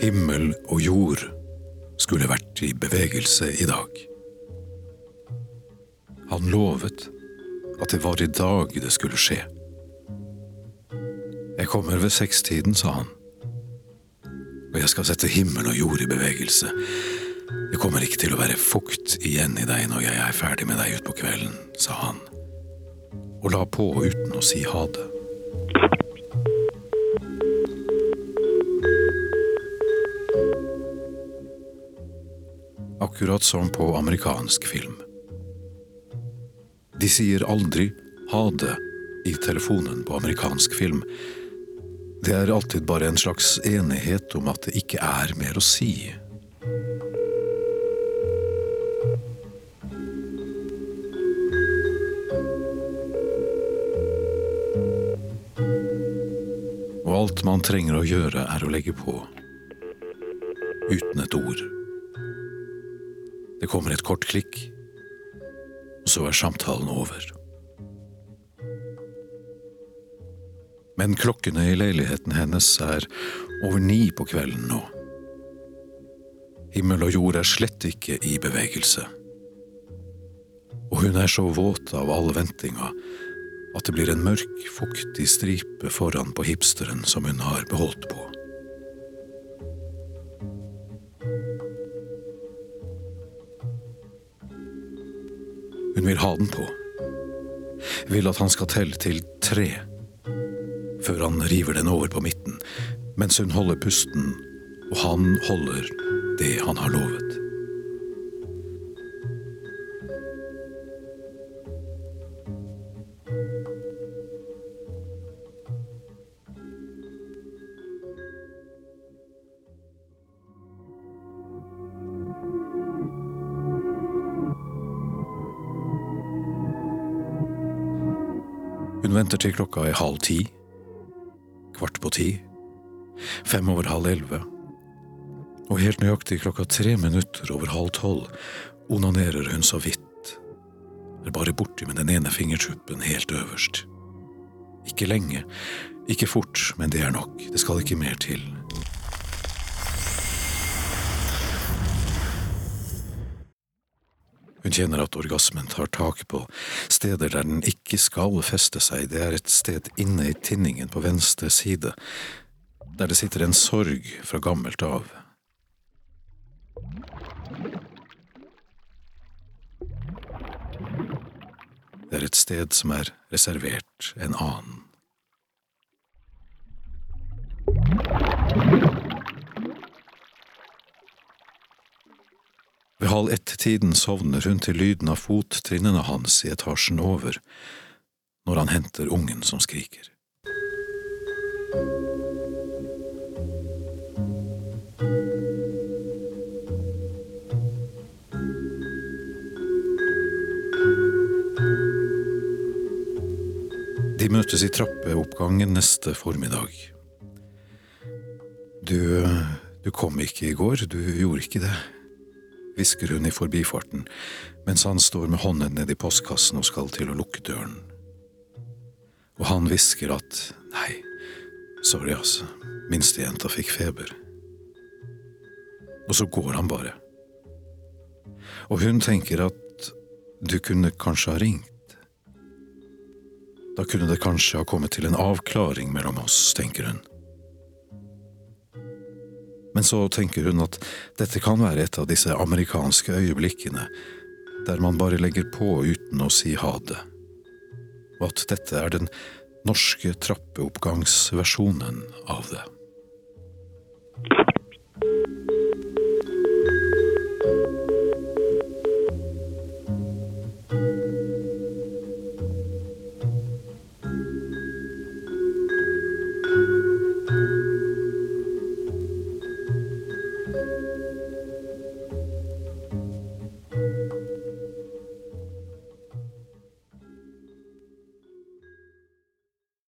Himmel og jord skulle vært i bevegelse i dag. Han lovet at det var i dag det skulle skje. Jeg kommer ved sekstiden, sa han. Og jeg skal sette himmel og jord i bevegelse. Det kommer ikke til å være fukt igjen i deg når jeg er ferdig med deg utpå kvelden, sa han, og la på uten å si ha det. Akkurat som på amerikansk film. De sier aldri ha det i telefonen på amerikansk film. Det er alltid bare en slags enighet om at det ikke er mer å si. Alt man trenger å gjøre, er å legge på. Uten et ord. Det kommer et kort klikk, og så er samtalen over. Men klokkene i leiligheten hennes er over ni på kvelden nå. Himmel og jord er slett ikke i bevegelse. Og hun er så våt av all ventinga at det blir en mørk, fuktig stripe foran på hipsteren som hun har beholdt på. Hun vil ha den på. Vil at han skal telle til tre før han river den over på midten, mens hun holder pusten, og han holder det han har lovet. Hun venter til klokka er halv ti, kvart på ti, fem over halv elleve, og helt nøyaktig klokka tre minutter over halv tolv onanerer hun så vidt, er bare borti med den ene fingertuppen helt øverst. Ikke lenge, ikke fort, men det er nok, det skal ikke mer til. Hun kjenner at orgasmen tar tak på steder der den ikke skal feste seg, det er et sted inne i tinningen på venstre side, der det sitter en sorg fra gammelt av. Det er et sted som er reservert en annen. Ved halv ett-tiden sovner hun til lyden av fottrinnene hans i etasjen over, når han henter ungen som skriker. De møtes i trappeoppgangen neste formiddag. Du, du kom ikke i går, du gjorde ikke det hvisker hun i forbifarten, mens han står med hånden nedi postkassen og skal til å lukke døren. Og han hvisker at nei, sorry, altså, minstejenta fikk feber. Og så går han bare. Og hun tenker at du kunne kanskje ha ringt. Da kunne det kanskje ha kommet til en avklaring mellom oss, tenker hun. Men så tenker hun at dette kan være et av disse amerikanske øyeblikkene der man bare legger på uten å si ha det, og at dette er den norske trappeoppgangsversjonen av det.